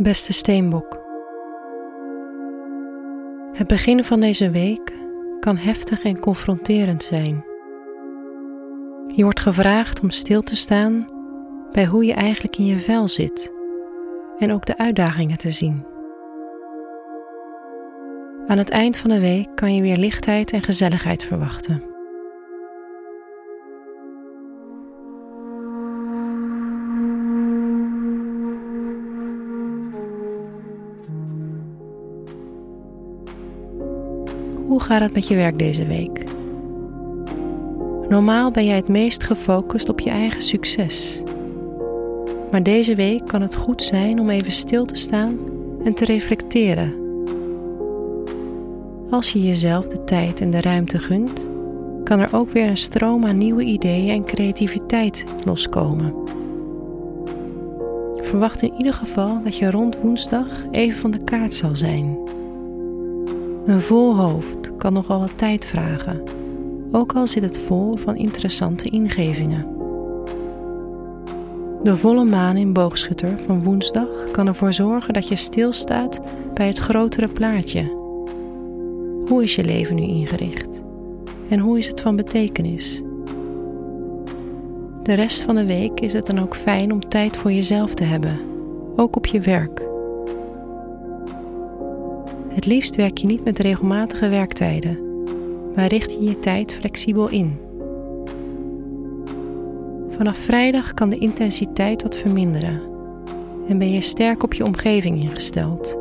Beste Steenbok. Het begin van deze week kan heftig en confronterend zijn. Je wordt gevraagd om stil te staan bij hoe je eigenlijk in je vel zit en ook de uitdagingen te zien. Aan het eind van de week kan je weer lichtheid en gezelligheid verwachten. Hoe gaat het met je werk deze week? Normaal ben jij het meest gefocust op je eigen succes. Maar deze week kan het goed zijn om even stil te staan en te reflecteren. Als je jezelf de tijd en de ruimte gunt, kan er ook weer een stroom aan nieuwe ideeën en creativiteit loskomen. Verwacht in ieder geval dat je rond woensdag even van de kaart zal zijn. Een vol hoofd kan nogal wat tijd vragen, ook al zit het vol van interessante ingevingen. De volle maan in boogschutter van woensdag kan ervoor zorgen dat je stilstaat bij het grotere plaatje. Hoe is je leven nu ingericht? En hoe is het van betekenis? De rest van de week is het dan ook fijn om tijd voor jezelf te hebben, ook op je werk. Het liefst werk je niet met regelmatige werktijden, maar richt je je tijd flexibel in. Vanaf vrijdag kan de intensiteit wat verminderen en ben je sterk op je omgeving ingesteld.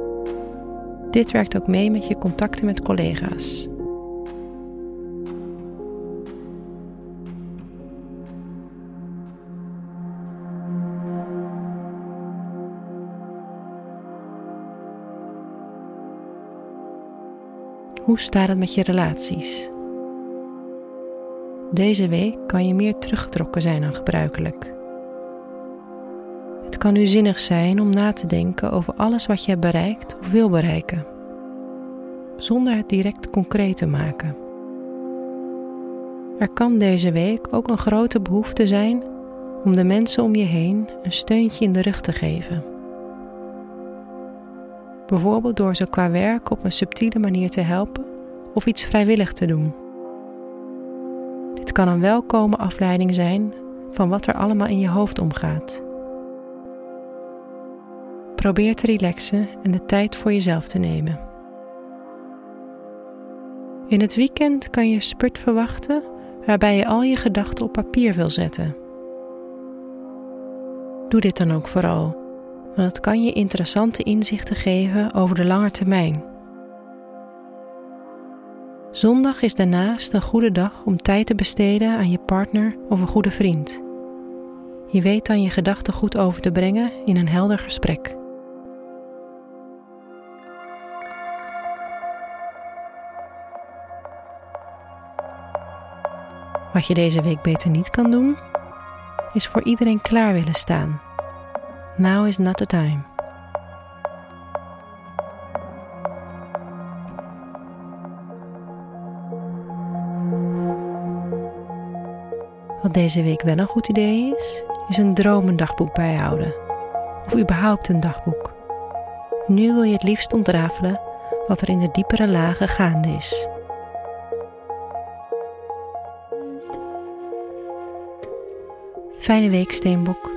Dit werkt ook mee met je contacten met collega's. Hoe staat het met je relaties? Deze week kan je meer teruggetrokken zijn dan gebruikelijk. Het kan nu zinnig zijn om na te denken over alles wat je hebt bereikt of wil bereiken, zonder het direct concreet te maken. Er kan deze week ook een grote behoefte zijn om de mensen om je heen een steuntje in de rug te geven. Bijvoorbeeld door ze qua werk op een subtiele manier te helpen of iets vrijwillig te doen. Dit kan een welkome afleiding zijn van wat er allemaal in je hoofd omgaat. Probeer te relaxen en de tijd voor jezelf te nemen. In het weekend kan je spurt verwachten waarbij je al je gedachten op papier wil zetten. Doe dit dan ook vooral want het kan je interessante inzichten geven over de lange termijn. Zondag is daarnaast een goede dag om tijd te besteden aan je partner of een goede vriend. Je weet dan je gedachten goed over te brengen in een helder gesprek. Wat je deze week beter niet kan doen, is voor iedereen klaar willen staan Now is not the time. Wat deze week wel een goed idee is, is een dromendagboek bijhouden. Of überhaupt een dagboek. Nu wil je het liefst ontrafelen wat er in de diepere lagen gaande is. Fijne week, Steenbok.